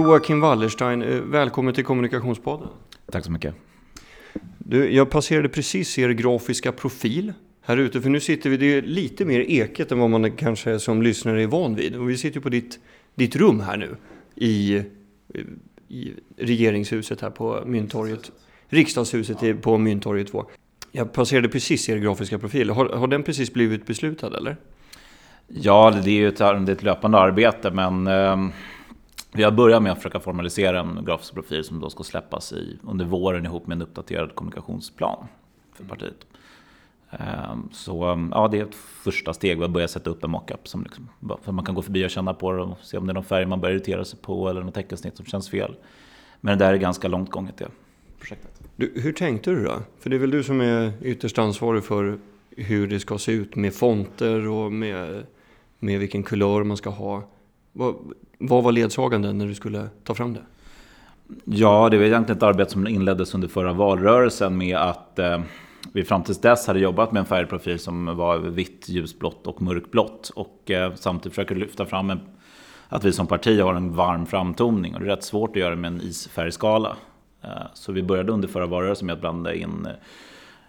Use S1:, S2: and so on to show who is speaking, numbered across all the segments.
S1: Joakim Wallerstein, eh, välkommen till Kommunikationspodden.
S2: Tack så mycket.
S1: Du, jag passerade precis er grafiska profil här ute, för nu sitter vi, det är lite mer eket än vad man kanske som lyssnare är van vid. Och vi sitter på ditt, ditt rum här nu i, i regeringshuset här på Mynttorget. Riksdagshuset ja. på Mynttorget 2. Jag passerade precis er grafiska profil. Har, har den precis blivit beslutad eller?
S2: Ja, det är ju ett, det är ett löpande arbete, men eh, vi har börjat med att försöka formalisera en grafisk profil som då ska släppas i, under våren ihop med en uppdaterad kommunikationsplan för partiet. Ehm, så ja, det är ett första steg. Vi har börjat sätta upp en mockup som liksom, för man kan gå förbi och känna på det och se om det är någon färg man börjar irritera sig på eller något teckensnitt som känns fel. Men det där är ganska långt gånget det projektet.
S1: Du, hur tänkte du då? För det är väl du som är ytterst ansvarig för hur det ska se ut med fonter och med, med vilken kulör man ska ha. Vad, vad var ledsaganden när du skulle ta fram det?
S2: Ja, det var egentligen ett arbete som inleddes under förra valrörelsen med att eh, vi fram tills dess hade jobbat med en färgprofil som var vitt, ljusblått och mörkblått. Och eh, samtidigt försöker lyfta fram en, att vi som parti har en varm framtoning. Och det är rätt svårt att göra med en isfärgskala. Eh, så vi började under förra valrörelsen med att blanda in eh,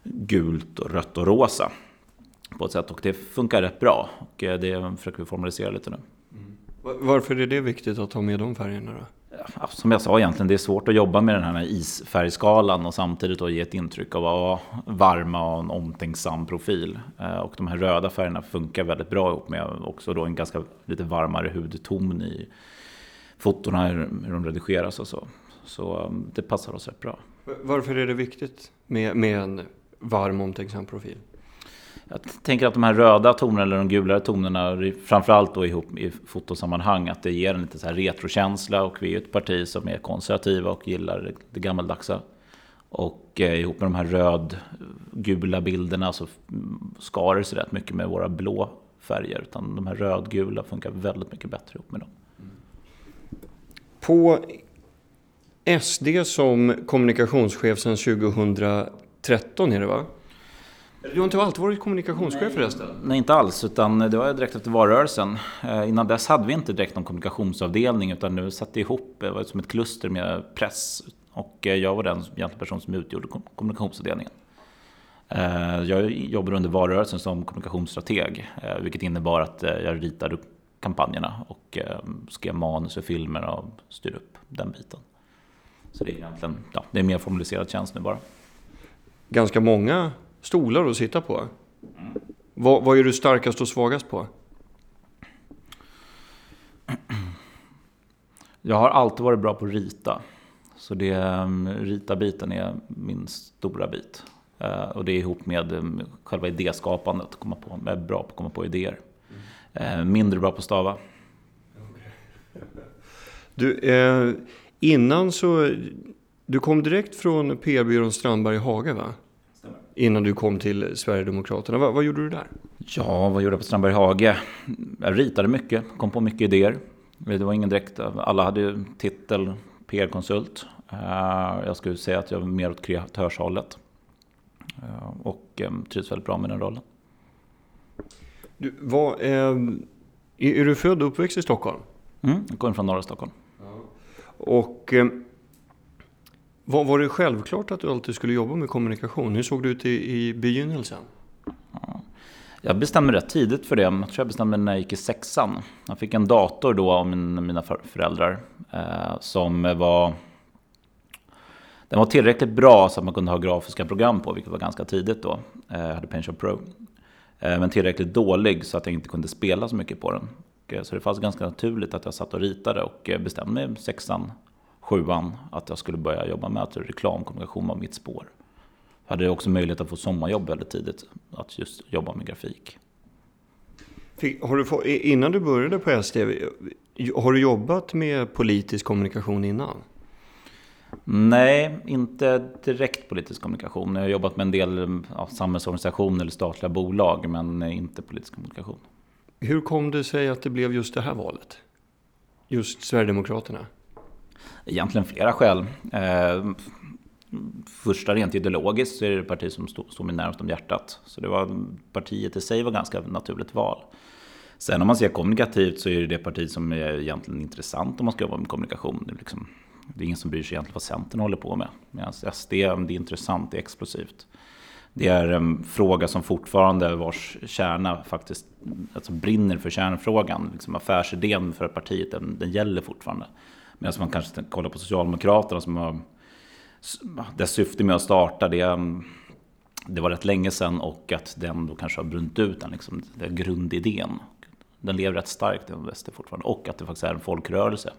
S2: gult, och rött och rosa. På ett sätt och det funkar rätt bra. Och eh, det försöker vi formalisera lite nu.
S1: Mm. Varför är det viktigt att ta med de färgerna då?
S2: som jag sa egentligen, det är svårt att jobba med den här isfärgskalan och samtidigt då ge ett intryck av att vara varma och en omtänksam profil. Eh, och de här röda färgerna funkar väldigt bra ihop med också då en ganska lite varmare hudton i fotona, hur de redigeras och så. Så um, det passar oss rätt bra.
S1: Varför är det viktigt med, med en varm omtänksam profil?
S2: Jag tänker att de här röda tonerna eller de gulare tonerna, framförallt då ihop i fotosammanhang, att det ger en lite så här retrokänsla och vi är ju ett parti som är konservativa och gillar det gammaldagsa. Och eh, ihop med de här rödgula bilderna så skar det sig rätt mycket med våra blå färger. Utan de här rödgula funkar väldigt mycket bättre ihop med dem.
S1: På SD som kommunikationschef sedan 2013 är det va? Du har inte alltid varit kommunikationschef förresten?
S2: Nej, inte alls. Utan det var direkt efter valrörelsen. Eh, innan dess hade vi inte direkt någon kommunikationsavdelning. Utan nu satte ihop, det var som ett kluster med press. Och eh, jag var den person som utgjorde kommunikationsavdelningen. Eh, jag jobbade under valrörelsen som kommunikationsstrateg. Vilket innebar att jag ritade upp kampanjerna och skrev manus och filmer och styrde upp den biten. Så det är egentligen ja, det är mer formaliserad tjänst nu bara.
S1: Ganska många stolar att sitta på. Vad, vad är du starkast och svagast på?
S2: Jag har alltid varit bra på att rita. Så det, mm, rita-biten är min stora bit. Uh, och det är ihop med um, själva idéskapandet. Komma på, jag är bra på att komma på idéer. Uh, mindre bra på att stava.
S1: Du, eh, innan så... Du kom direkt från PR-byrån Strandberg i Haga va? Innan du kom till Sverigedemokraterna. Vad, vad gjorde du där?
S2: Ja, vad gjorde jag på Strandberg Hage? Jag ritade mycket, kom på mycket idéer. Det var ingen direkt, alla hade ju titel PR-konsult. Eh, jag skulle säga att jag var mer åt kreatörshållet. Eh, och eh, trivs väldigt bra med den rollen.
S1: Du, vad, är, är du född och uppväxt i Stockholm?
S2: Mm, jag kommer från norra Stockholm. Ja.
S1: Och var, var det självklart att du alltid skulle jobba med kommunikation? Hur såg det ut i, i begynnelsen?
S2: Jag bestämde rätt tidigt för det. Jag tror jag bestämde när jag gick i sexan. Jag fick en dator då av min, mina föräldrar. Eh, som var... Den var tillräckligt bra så att man kunde ha grafiska program på, vilket var ganska tidigt då. Eh, jag hade Pension Pro. Eh, men tillräckligt dålig så att jag inte kunde spela så mycket på den. Eh, så det fanns ganska naturligt att jag satt och ritade och eh, bestämde mig sexan sjuan att jag skulle börja jobba med att reklamkommunikation var mitt spår. Jag hade också möjlighet att få sommarjobb väldigt tidigt, att just jobba med grafik.
S1: Har du fått, innan du började på SD, har du jobbat med politisk kommunikation innan?
S2: Nej, inte direkt politisk kommunikation. Jag har jobbat med en del ja, samhällsorganisationer eller statliga bolag, men inte politisk kommunikation.
S1: Hur kom det sig att det blev just det här valet? Just Sverigedemokraterna?
S2: Egentligen flera skäl. Eh, första rent ideologiskt så är det ett parti som står mig närmast om hjärtat. Så det var, partiet i sig var ganska naturligt val. Sen om man ser kommunikativt så är det det parti som är egentligen intressant om man ska jobba med kommunikation. Det är, liksom, det är ingen som bryr sig egentligen vad Centern håller på med. Medan SD, det är intressant, det är explosivt. Det är en fråga som fortfarande vars kärna faktiskt alltså brinner för kärnfrågan. Liksom affärsidén för partiet, den, den gäller fortfarande. Medan alltså man kanske kollar på Socialdemokraterna som har dess syfte med att starta det, det var rätt länge sedan och att den då kanske har brunt ut den, liksom, den grundidén. Den lever rätt starkt i väster fortfarande och att det faktiskt är en folkrörelse.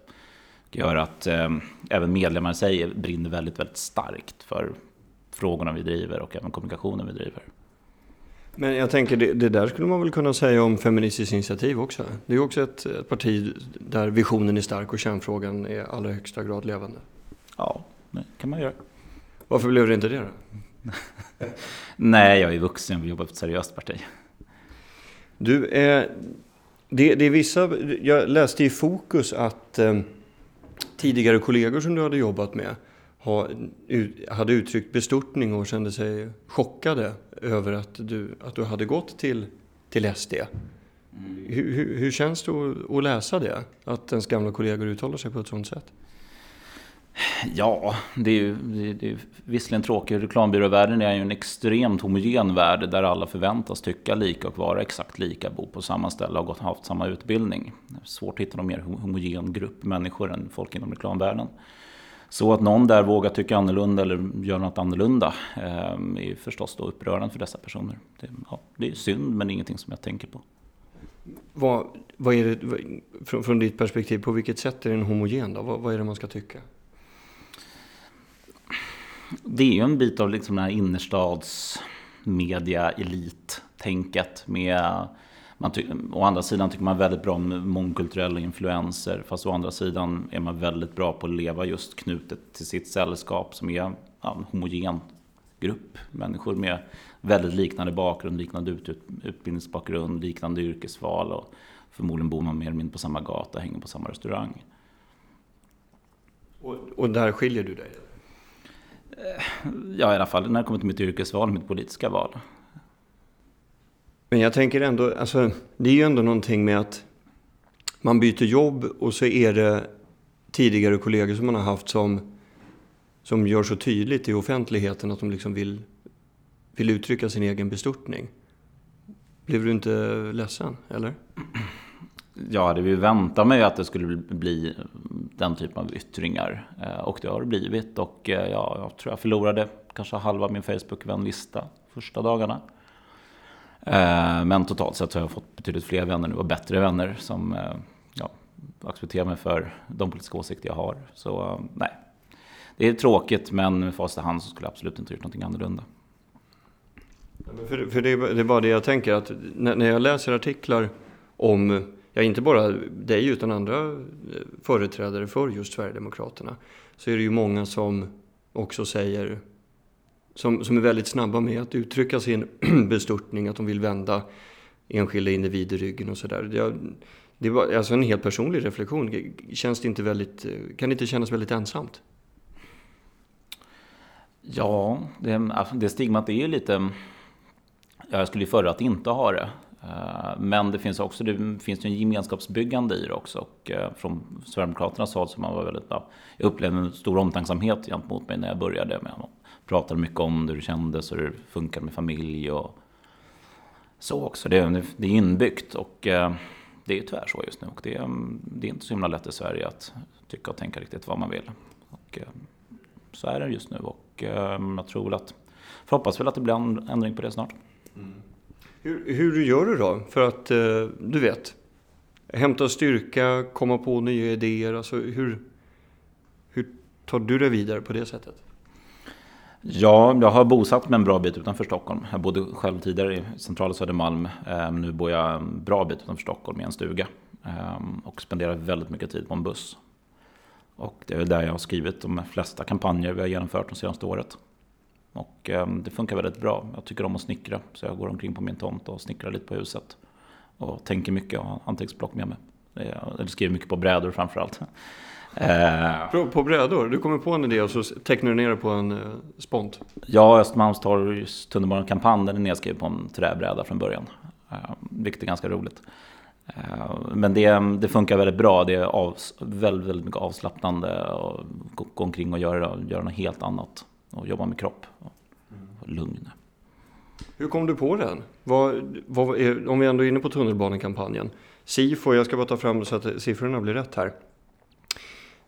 S2: Det gör att eh, även medlemmar i sig brinner väldigt, väldigt starkt för frågorna vi driver och även kommunikationen vi driver.
S1: Men jag tänker, det, det, där skulle man väl kunna säga om Feministiskt initiativ också. Det är också ett, ett parti där visionen är stark och kärnfrågan är i allra högsta grad levande.
S2: Ja, det kan man göra.
S1: Varför blev det inte det då?
S2: Nej, jag är vuxen och jobbar för ett seriöst parti.
S1: Du, eh, det, det är vissa, jag läste i Fokus att eh, tidigare kollegor som du hade jobbat med ha, hade uttryckt bestörtning och kände sig chockade över att du, att du hade gått till, till SD. Mm. Hur, hur, hur, känns det att, att läsa det? Att ens gamla kollegor uttalar sig på ett sådant sätt?
S2: Ja, det är ju det, det är visserligen tråkigt. Reklambyråvärlden är ju en extremt homogen värld där alla förväntas tycka lika och vara exakt lika, bo på samma ställe och ha haft samma utbildning. Svårt att hitta någon mer homogen grupp människor än folk inom reklamvärlden. Så att någon där vågar tycka annorlunda eller göra något annorlunda eh, är förstås då upprörande för dessa personer. Det, ja, det är synd men ingenting som jag tänker på.
S1: Vad, vad är det, från, från ditt perspektiv, på vilket sätt är den homogen då? Vad, vad är det man ska tycka?
S2: Det är ju en bit av liksom den här innerstadsmedia elittänket med man å andra sidan tycker man väldigt bra om mångkulturella influenser. Fast å andra sidan är man väldigt bra på att leva just knutet till sitt sällskap som är ja, en homogen grupp. Människor med väldigt liknande bakgrund, liknande ut, utbildningsbakgrund, liknande yrkesval. Och förmodligen bor man mer eller mindre på samma gata, hänger på samma restaurang.
S1: Och, och där skiljer du dig?
S2: Ja, i alla fall när det kommer till mitt yrkesval, mitt politiska val.
S1: Men jag tänker ändå, alltså, det är ju ändå någonting med att man byter jobb och så är det tidigare kollegor som man har haft som, som gör så tydligt i offentligheten att de liksom vill, vill uttrycka sin egen bestörtning. Blev du inte ledsen, eller?
S2: Jag hade ju väntat mig att det skulle bli den typen av yttringar. Eh, och det har det blivit. Och eh, ja, jag tror jag förlorade kanske halva min Facebook-vänlista första dagarna. Eh, men totalt sett har jag fått betydligt fler vänner nu och bättre vänner som eh, ja, accepterar mig för de politiska åsikter jag har. Så eh, nej, det är tråkigt men med facit i hand så skulle jag absolut inte gjort någonting annorlunda.
S1: För, för det, är, det är bara det jag tänker att när, när jag läser artiklar om, ja inte bara dig utan andra företrädare för just Sverigedemokraterna, så är det ju många som också säger som, som är väldigt snabba med att uttrycka sin bestörtning, att de vill vända enskilda individer ryggen och sådär. Det var alltså en helt personlig reflektion. Känns det inte väldigt, kan det inte kännas väldigt ensamt?
S2: Ja, det, alltså, det stigmat är ju lite... Jag skulle ju föredra att inte ha det. Eh, men det finns också det finns ju en gemenskapsbyggande i det också. Och eh, från Sverigedemokraternas håll så man var väldigt... Jag upplevde en stor omtänksamhet gentemot mig när jag började med honom pratade mycket om hur det kändes och hur det funkar med familj och så också. Det är, det är inbyggt och eh, det är tyvärr så just nu. Och det är, det är inte så himla lätt i Sverige att tycka och tänka riktigt vad man vill. Och, eh, så är det just nu och eh, jag tror väl att, för hoppas väl att det blir en ändring på det snart. Mm.
S1: Hur, hur gör du då? För att, du vet, hämta styrka, komma på nya idéer. Alltså hur, hur tar du det vidare på det sättet?
S2: Ja, jag har bosatt mig en bra bit utanför Stockholm. Jag bodde själv tidigare i centrala Södermalm. Ehm, nu bor jag en bra bit utanför Stockholm i en stuga. Ehm, och spenderar väldigt mycket tid på en buss. Och det är där jag har skrivit de flesta kampanjer vi har genomfört de senaste året. Och ehm, det funkar väldigt bra. Jag tycker om att snickra. Så jag går omkring på min tomt och snickrar lite på huset. Och tänker mycket och har anteckningsblock med mig. Eh, eller skriver mycket på brädor framförallt.
S1: Eh, på, brädor? Du kommer på en idé och så tecknar du ner det på en eh, spont?
S2: Ja, Östermalmstorgs tunnelbanekampanj den är nedskriven på en träbräda från början. Eh, vilket är ganska roligt. Men det, det funkar väldigt bra. Det är av, väldigt, väldigt mycket avslappnande att gå, gå omkring och göra, göra något helt annat. Och jobba med kropp och, och lugn.
S1: Hur kom du på den? Vad, vad är, om vi ändå är inne på tunnelbanekampanjen. Sifo, jag ska bara ta fram så att siffrorna blir rätt här.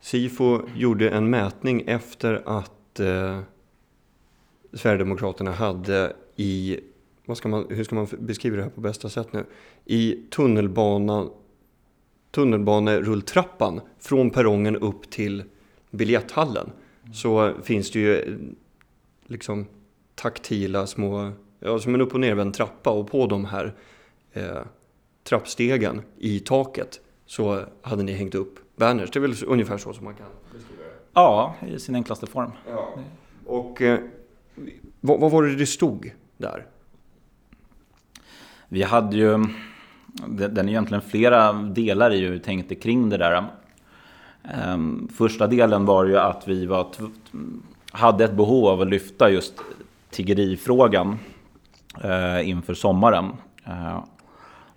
S1: Sifo gjorde en mätning efter att eh, Sverigedemokraterna hade i, vad ska man, hur ska man beskriva det här på bästa sätt nu? I tunnelbanan, tunnelbanerulltrappan från perrongen upp till biljetthallen så finns det ju eh, liksom taktila små, ja, som en upp och nervänd trappa och på de här eh, trappstegen i taket så hade ni hängt upp banners. Det är väl ungefär så som man kan beskriva det?
S2: Ja, i sin enklaste form.
S1: Ja. Och eh, vad, vad var det det stod där?
S2: Vi hade ju, den är egentligen flera delar i hur vi tänkte kring det där. Ehm, första delen var ju att vi var, hade ett behov av att lyfta just tiggerifrågan eh, inför sommaren. Eh,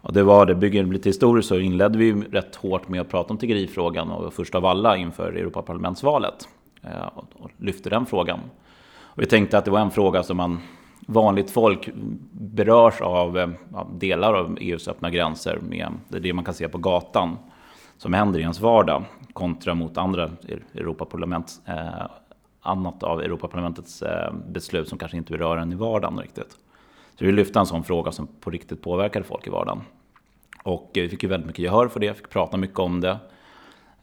S2: och det var det, bygger lite historiskt så inledde vi rätt hårt med att prata om tiggerifrågan och först av alla inför Europaparlamentsvalet. Eh, och lyfte den frågan. Och vi tänkte att det var en fråga som man vanligt folk berörs av eh, ja, delar av EUs öppna gränser med det, det man kan se på gatan som händer i ens vardag kontra mot andra Europaparlament, eh, annat av Europaparlamentets eh, beslut som kanske inte berör en i vardagen riktigt. Så vi lyfte en sån fråga som på riktigt påverkade folk i vardagen. Och eh, vi fick ju väldigt mycket gehör för det, fick prata mycket om det.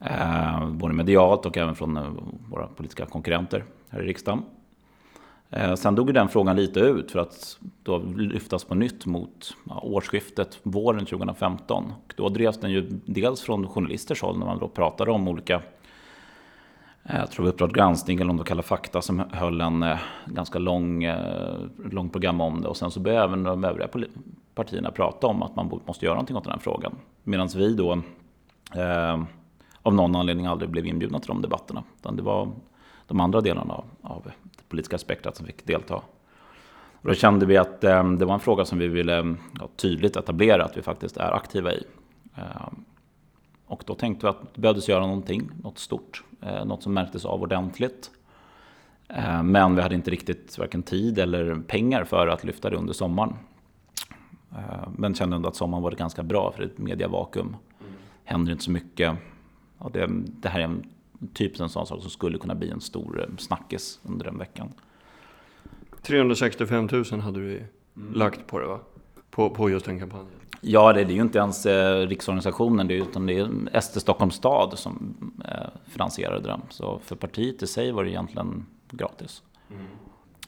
S2: Eh, både medialt och även från eh, våra politiska konkurrenter här i riksdagen. Eh, sen dog den frågan lite ut för att då lyftas på nytt mot ja, årsskiftet våren 2015. Och då drevs den ju dels från journalisters håll när man då pratade om olika eh, jag tror Uppdrag granskning eller om det kallar fakta som höll en eh, ganska lång, eh, lång program om det. Och sen så började även de övriga partierna prata om att man måste göra någonting åt den här frågan. Medan vi då eh, av någon anledning aldrig blev inbjudna till de debatterna. Utan det var de andra delarna av, av det politiska spektrat som fick delta. Och då kände vi att eh, det var en fråga som vi ville ja, tydligt etablera att vi faktiskt är aktiva i. Eh, och då tänkte vi att det behövdes göra någonting, något stort, eh, något som märktes av ordentligt. Eh, men vi hade inte riktigt varken tid eller pengar för att lyfta det under sommaren. Eh, men kände ändå att sommaren var ganska bra för ett mediavakuum. Mm. Händer inte så mycket. Ja, det, det här är en typ en sån sak som skulle kunna bli en stor eh, snackis under den veckan.
S1: 365 000 hade du mm. lagt på det va? På, på just den kampanjen?
S2: Ja, det, det är ju inte ens eh, riksorganisationen, det utan det är SD Stockholms stad som eh, finansierade den. Så för partiet i sig var det egentligen gratis. Mm.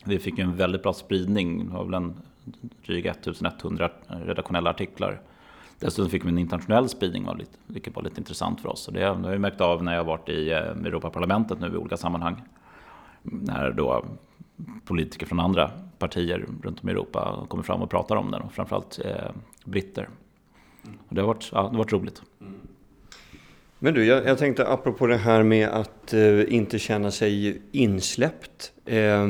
S2: Vi fick ju en väldigt bra spridning, det var väl en dryga 1100 redaktionella artiklar. Dessutom fick vi en internationell spridning, vilket var lite intressant för oss. Och det har jag märkt av när jag har varit i eh, Europaparlamentet nu i olika sammanhang. När då politiker från andra partier runt om i Europa kommer fram och pratar om den, och framförallt eh, britter. Och det, har varit, ja, det har varit roligt. Mm.
S1: Men du, jag, jag, tänkte apropå det här med att eh, inte känna sig insläppt. Eh,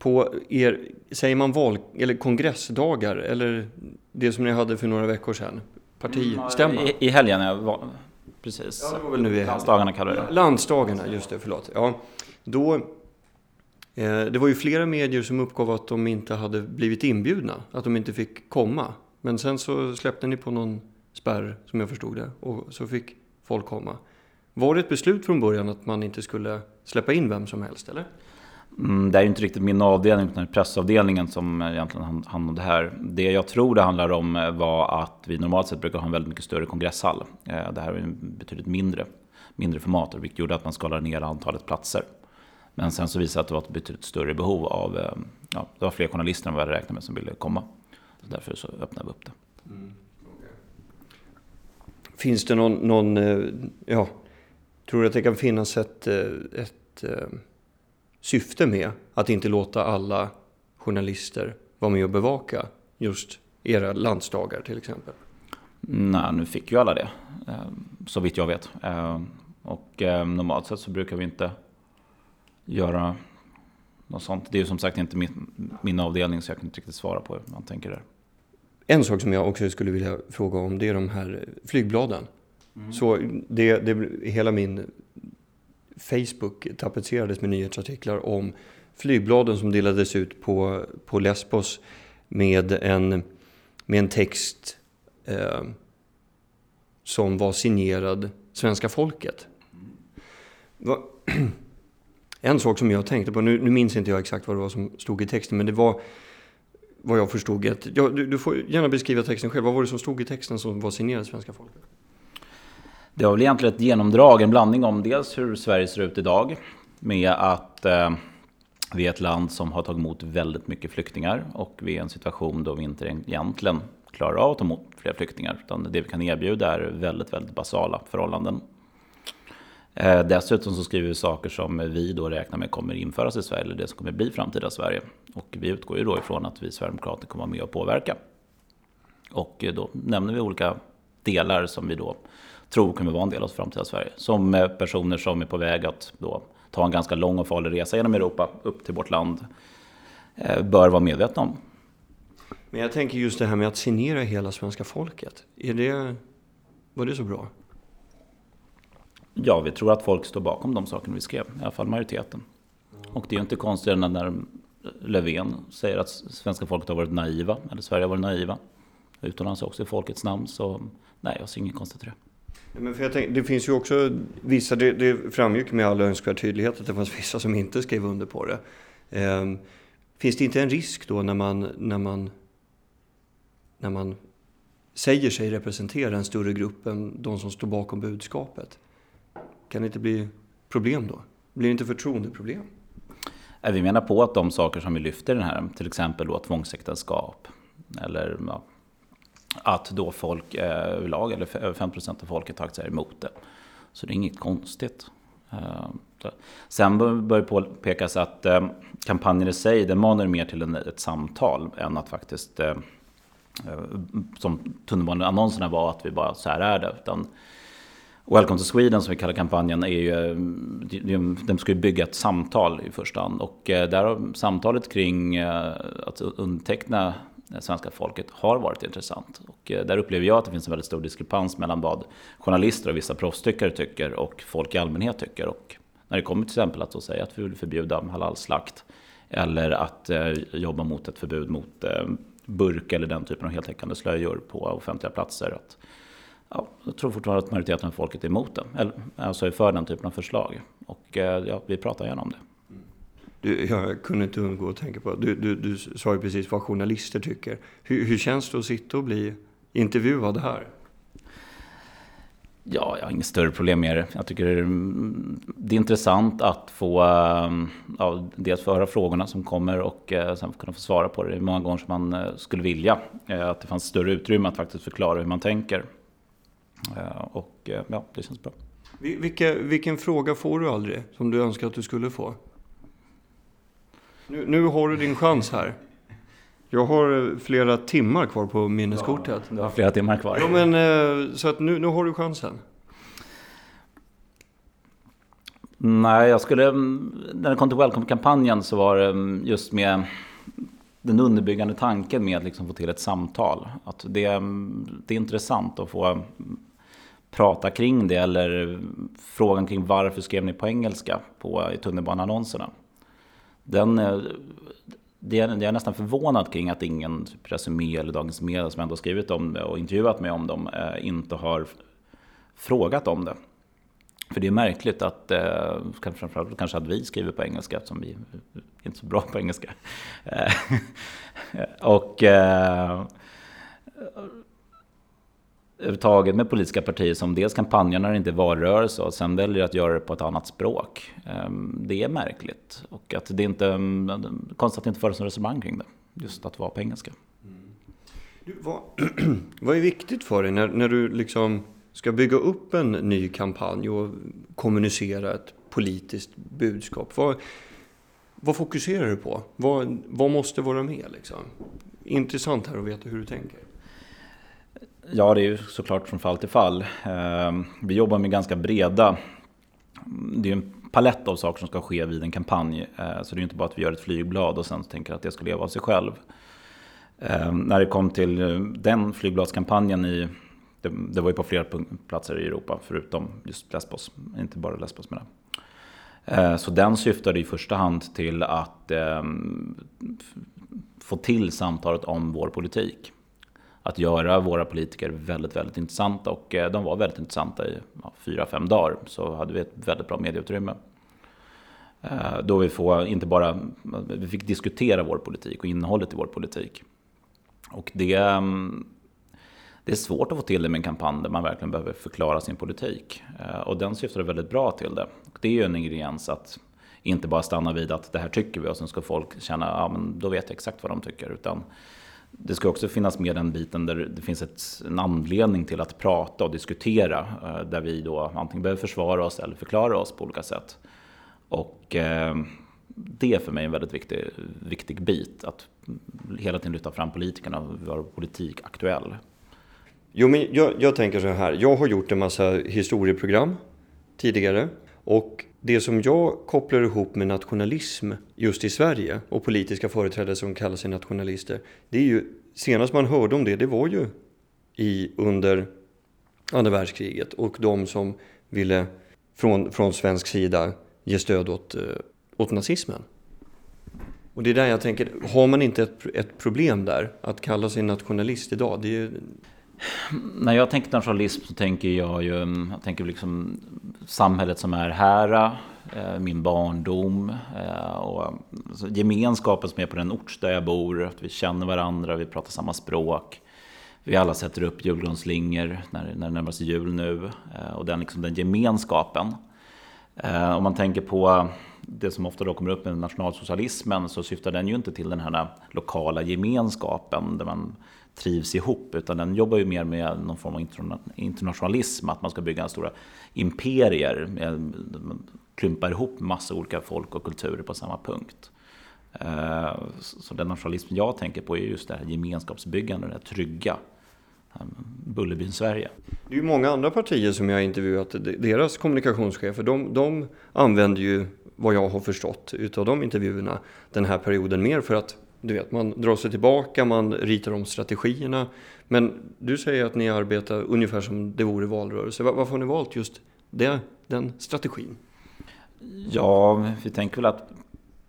S1: på er, säger man val eller kongressdagar eller det som ni hade för några veckor sedan? Partistämma?
S2: I, i helgen, ja. Precis. Ja, det var väl nu i Landsdagarna kallar det.
S1: Landsdagarna, just det, förlåt. Ja, då, eh, det var ju flera medier som uppgav att de inte hade blivit inbjudna, att de inte fick komma. Men sen så släppte ni på någon spärr, som jag förstod det, och så fick folk komma. Var det ett beslut från början att man inte skulle släppa in vem som helst, eller?
S2: Mm, det är ju inte riktigt min avdelning, utan pressavdelningen som eh, egentligen handlar om det här. Det jag tror det handlar om eh, var att vi normalt sett brukar ha en väldigt mycket större kongresshall. Eh, det här är betydligt mindre, mindre format, vilket gjorde att man skalade ner antalet platser. Men sen så visade det sig att det var ett betydligt större behov av, ja, det var fler journalister än vad jag hade räknat med som ville komma. Så därför så öppnade vi upp det. Mm, okay.
S1: Finns det någon, någon, ja, tror du att det kan finnas ett, ett syfte med att inte låta alla journalister vara med och bevaka just era landsdagar till exempel?
S2: Nej, nu fick ju alla det, eh, så vitt jag vet. Eh, och eh, normalt sett så brukar vi inte göra något sånt. Det är ju som sagt inte min, min avdelning så jag kan inte riktigt svara på hur man tänker där.
S1: en sak som jag också skulle vilja fråga om det är de här flygbladen. Mm. Så det, det, hela min Facebook tapetserades med nyhetsartiklar om flygbladen som delades ut på, på Lesbos med en, med en text eh, som var signerad svenska folket. Va, en sak som jag tänkte på, nu, nu, minns inte jag exakt vad det var som stod i texten, men det var vad jag förstod att, ja, du, du, får gärna beskriva texten själv. Vad var det som stod i texten som var signerad svenska folket?
S2: Det var väl egentligen ett genomdrag, en blandning om dels hur Sverige ser ut idag med att eh, vi är ett land som har tagit emot väldigt mycket flyktingar och vi är i en situation då vi inte egentligen klarar av att ta emot fler flyktingar. Utan det vi kan erbjuda är väldigt, väldigt basala förhållanden. Eh, dessutom så skriver vi saker som vi då räknar med kommer införas i Sverige, eller det som kommer bli framtida Sverige. Och vi utgår ju då ifrån att vi Sverigedemokrater kommer vara med och påverka. Och då nämner vi olika delar som vi då tror kommer vara en del av framtida Sverige. Som eh, personer som är på väg att då ta en ganska lång och farlig resa genom Europa upp till vårt land bör vara medvetna om.
S1: Men jag tänker just det här med att signera hela svenska folket. Är det, var det så bra?
S2: Ja, vi tror att folk står bakom de sakerna vi skrev. I alla fall majoriteten. Och det är ju inte konstigt när Löfven säger att svenska folket har varit naiva. Eller Sverige har varit naiva. Utomlands också i folkets namn. Så nej, jag ser inget konstigt i det.
S1: Men för jag tänkte, det finns ju också vissa, det, det framgick med all önskvärd tydlighet att det fanns vissa som inte skrev under på det. Eh, finns det inte en risk då när man, när man, när man säger sig representera en större grupp än de som står bakom budskapet? Kan det inte bli problem då? Blir det inte förtroendeproblem?
S2: Vi menar på att de saker som vi lyfter i den här, till exempel då tvångsäktenskap eller ja, att då folk eh, överlag, eller över 5% av folket har sig emot det. Så det är inget konstigt. Eh, Sen bör det påpekas att eh, kampanjen i sig, den manar mer till ett samtal än att faktiskt, som tunnelbaneannonserna var, att vi bara så här är det. Utan Welcome to Sweden som vi kallar kampanjen är ju, de ska ju bygga ett samtal i första hand. Och där har samtalet kring att underteckna Eh, svenska folket har varit intressant. Och eh, där upplever jag att det finns en väldigt stor diskrepans mellan vad journalister och vissa proffstyckare tycker och folk i allmänhet tycker. Och när det kommer till exempel att säga att vi vill förbjuda halalslakt eller att eh, jobba mot ett förbud mot burk eller den typen av heltäckande slöjor på offentliga platser. Att, ja, jag tror fortfarande att majoriteten av folket är emot det, eller alltså är för den typen av förslag. Och ja, vi pratar gärna om det.
S1: Du, jag kunde inte undgå att tänka på, du, du, du sa ju precis vad journalister tycker. Hur, hur känns det att sitta och bli intervjuad här?
S2: Ja, jag har inget större problem med det. Jag tycker det är intressant att få ja, dels få höra frågorna som kommer och eh, sen kunna få svara på det. Det är många gånger som man eh, skulle vilja eh, att det fanns större utrymme att faktiskt förklara hur man tänker. Och ja, det känns bra.
S1: Vilka, vilken fråga får du aldrig som du önskar att du skulle få? Nu, nu har du din chans här. Jag har eh, flera timmar kvar på minneskortet.
S2: Ja, du har flera timmar kvar.
S1: Ja, men eh, så att nu, nu har du chansen.
S2: Nej, jag skulle... När det kom till Welcome-kampanjen så var det just med den underbyggande tanken med att liksom få till ett samtal. Att det, det är intressant att få prata kring det eller frågan kring varför skrev ni på engelska på, i tunnelbaneannonserna den, eh, det är, det är nästan förvånad kring att ingen typ Resumé eller Dagens Media som ändå skrivit om det och intervjuat mig om dem eh, inte har frågat om det. För det är märkligt att, eh, framförallt kanske att vi skriver på engelska eftersom vi är inte så bra på engelska. Eh, och överhuvudtaget med politiska partier som dels kampanjar när det inte är valrörelse och sen väljer att göra det på ett annat språk. Ehm, det är märkligt och att det inte, konstigt att det inte förs något resonemang kring det. Just att vara på engelska. Mm.
S1: Du, vad, vad är viktigt för dig när, när du liksom ska bygga upp en ny kampanj och kommunicera ett politiskt budskap? Vad, vad fokuserar du på? Vad, vad måste vara med liksom? Intressant här att veta hur du tänker.
S2: Ja, det är ju såklart från fall till fall. Ehm, vi jobbar med ganska breda... Det är en palett av saker som ska ske vid en kampanj. Eh, så det är inte bara att vi gör ett flygblad och sen tänker att det ska leva av sig själv. Ehm, när det kom till eh, den flygbladskampanjen i det, det, var ju på flera platser i Europa förutom just Lesbos, inte bara Lesbos menar det. Eh, så den syftade i första hand till att ehm, få till samtalet om vår politik. Att göra våra politiker väldigt, väldigt intressanta och eh, de var väldigt intressanta i ja, fyra, fem dagar. Så hade vi ett väldigt bra medieutrymme. Eh, då vi får inte bara, vi fick diskutera vår politik och innehållet i vår politik. Och det, mm, det är svårt att få till det med en kampanj där man verkligen behöver förklara sin politik. Eh, och den syftar väldigt bra till det. Det är ju en ingrediens att inte bara stanna vid att det här tycker vi och sen ska folk känna, ja men då vet jag exakt vad de tycker. Utan det ska också finnas med den biten där det finns ett, en anledning till att prata och diskutera. Eh, där vi då antingen behöver försvara oss eller förklara oss på olika sätt. Och eh, det är för mig en väldigt viktig, viktig bit. Att hela tiden lyfta fram politikerna och vara politik aktuell.
S1: Jo, men jag, jag tänker så här. Jag har gjort en massa historieprogram tidigare. Och det som jag kopplar ihop med nationalism just i Sverige och politiska företrädare som kallar sig nationalister. Det är ju, senast man hörde om det, det var ju i, under andra världskriget och de som ville från, från svensk sida ge stöd åt, eh, åt nazismen. Och det är där jag tänker, har man inte ett, ett problem där? Att kalla sig nationalist idag, det är
S2: när jag tänker nationalism så tänker jag ju, jag tänker liksom samhället som är här, eh, min barndom eh, och alltså, gemenskapen som är på den ort där jag bor, att vi känner varandra, vi pratar samma språk. Vi alla sätter upp julgransslingor när, när det närmar sig jul nu eh, och den, liksom, den gemenskapen. Om man tänker på det som ofta då kommer upp med nationalsocialismen så syftar den ju inte till den här lokala gemenskapen där man trivs ihop, utan den jobbar ju mer med någon form av internationalism, att man ska bygga stora imperier, eh, klumpar ihop massa olika folk och kulturer på samma punkt. Eh, så den nationalism jag tänker på är just det här gemenskapsbyggande, det trygga. Ehm, Bullerbyn Sverige.
S1: Det är ju många andra partier som jag har intervjuat, deras kommunikationschefer, de, de använder ju vad jag har förstått utav de intervjuerna den här perioden mer för att du vet, man drar sig tillbaka, man ritar om strategierna. Men du säger att ni arbetar ungefär som det vore valrörelse. Varför har ni valt just det, den strategin?
S2: Ja, vi tänker väl att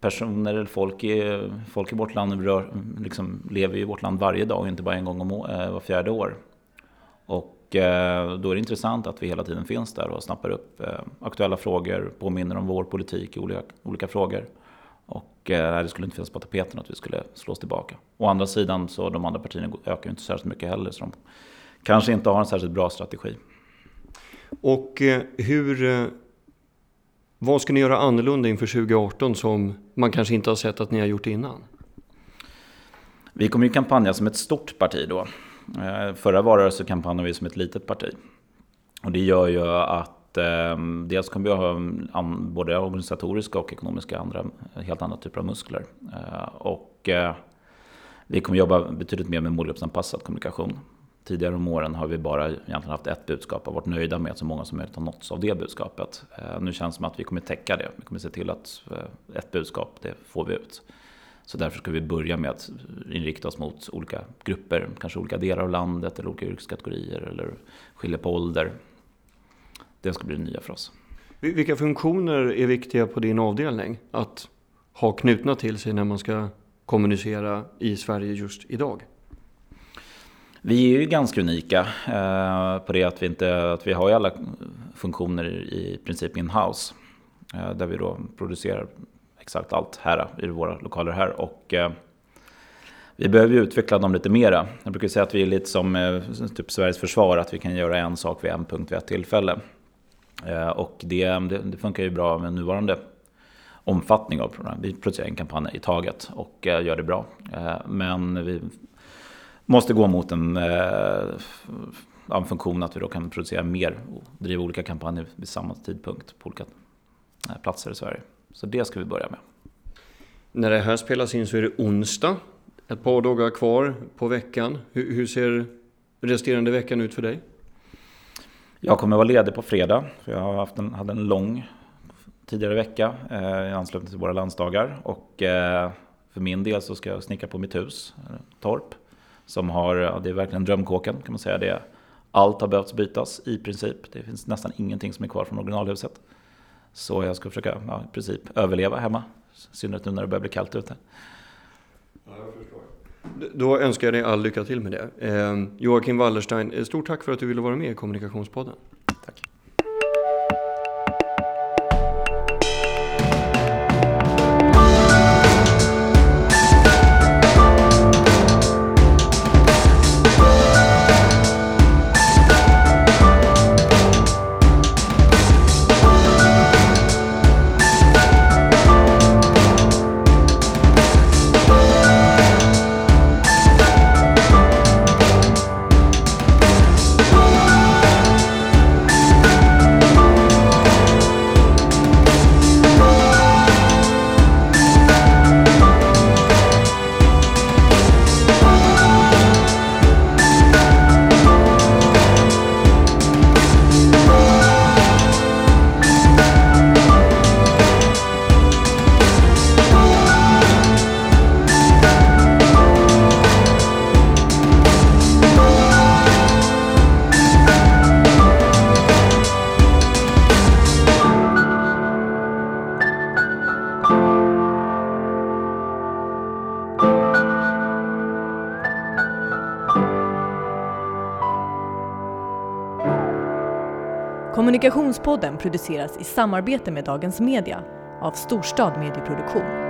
S2: personer eller folk i, folk i vårt land rör, liksom lever i vårt land varje dag, inte bara en gång om eh, var fjärde år. Och eh, då är det intressant att vi hela tiden finns där och snappar upp eh, aktuella frågor, påminner om vår politik i olika, olika frågor. Och eh, det skulle inte finnas på tapeten att vi skulle slås tillbaka. Å andra sidan så de andra partierna ökar ju inte särskilt mycket heller. Så de kanske inte har en särskilt bra strategi.
S1: Och eh, hur... Eh, vad ska ni göra annorlunda inför 2018 som man kanske inte har sett att ni har gjort innan?
S2: Vi kommer ju kampanja som ett stort parti då. Förra valrörelsen kampanjade vi som ett litet parti. Och det gör ju att eh, dels kommer vi ha an, både organisatoriska och ekonomiska andra, helt andra typer av muskler. Eh, och eh, vi kommer jobba betydligt mer med målgruppsanpassad kommunikation. Tidigare om åren har vi bara egentligen haft ett budskap och varit nöjda med att så många som möjligt har nåtts av det budskapet. Eh, nu känns det som att vi kommer täcka det. Vi kommer se till att eh, ett budskap, det får vi ut. Så därför ska vi börja med att inrikta oss mot olika grupper, kanske olika delar av landet eller olika yrkeskategorier eller skilja på ålder. Det ska bli det nya för oss.
S1: Vilka funktioner är viktiga på din avdelning att ha knutna till sig när man ska kommunicera i Sverige just idag?
S2: Vi är ju ganska unika eh, på det att vi, inte, att vi har alla funktioner i princip in-house. Eh, där vi då producerar exakt allt här i våra lokaler här. Och, eh, vi behöver utveckla dem lite mera. Jag brukar säga att vi är lite som typ Sveriges försvar, att vi kan göra en sak vid en punkt vid ett tillfälle. Eh, och det, det, det, funkar ju bra med nuvarande omfattning av programmet. Vi producerar en kampanj i taget och eh, gör det bra. Eh, men vi måste gå mot en, en funktion att vi då kan producera mer och driva olika kampanjer vid samma tidpunkt på olika platser i Sverige. Så det ska vi börja med.
S1: När det här spelas in så är det onsdag. Ett par dagar kvar på veckan. Hur, hur ser resterande veckan ut för dig?
S2: Jag kommer vara ledig på fredag. För jag har haft en, hade en lång tidigare vecka eh, i anslutning till våra landsdagar. Och eh, för min del så ska jag snickra på mitt hus, torp. som har, ja, det är verkligen drömkåken kan man säga. Det allt har behövt bytas i princip. Det finns nästan ingenting som är kvar från originalhuset. Så jag ska försöka ja, i princip överleva hemma. I synnerhet nu när det börjar bli kallt ute.
S1: Ja, jag förstår. Då önskar jag dig all lycka till med det. Eh, Joakim Wallerstein, eh, stort tack för att du ville vara med i Kommunikationspodden.
S3: Kommunikationspodden produceras i samarbete med Dagens Media av Storstad Medieproduktion.